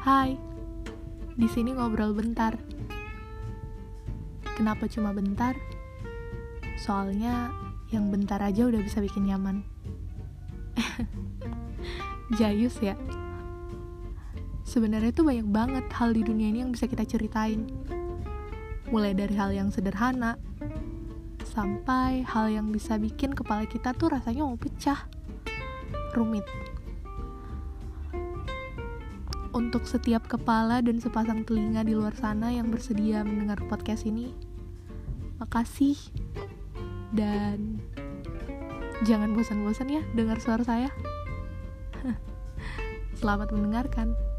Hai, di sini ngobrol bentar. Kenapa cuma bentar? Soalnya yang bentar aja udah bisa bikin nyaman. Jayus ya. Sebenarnya tuh banyak banget hal di dunia ini yang bisa kita ceritain. Mulai dari hal yang sederhana, sampai hal yang bisa bikin kepala kita tuh rasanya mau pecah. Rumit untuk setiap kepala dan sepasang telinga di luar sana yang bersedia mendengar podcast ini. Makasih. Dan jangan bosan-bosan ya dengar suara saya. Selamat mendengarkan.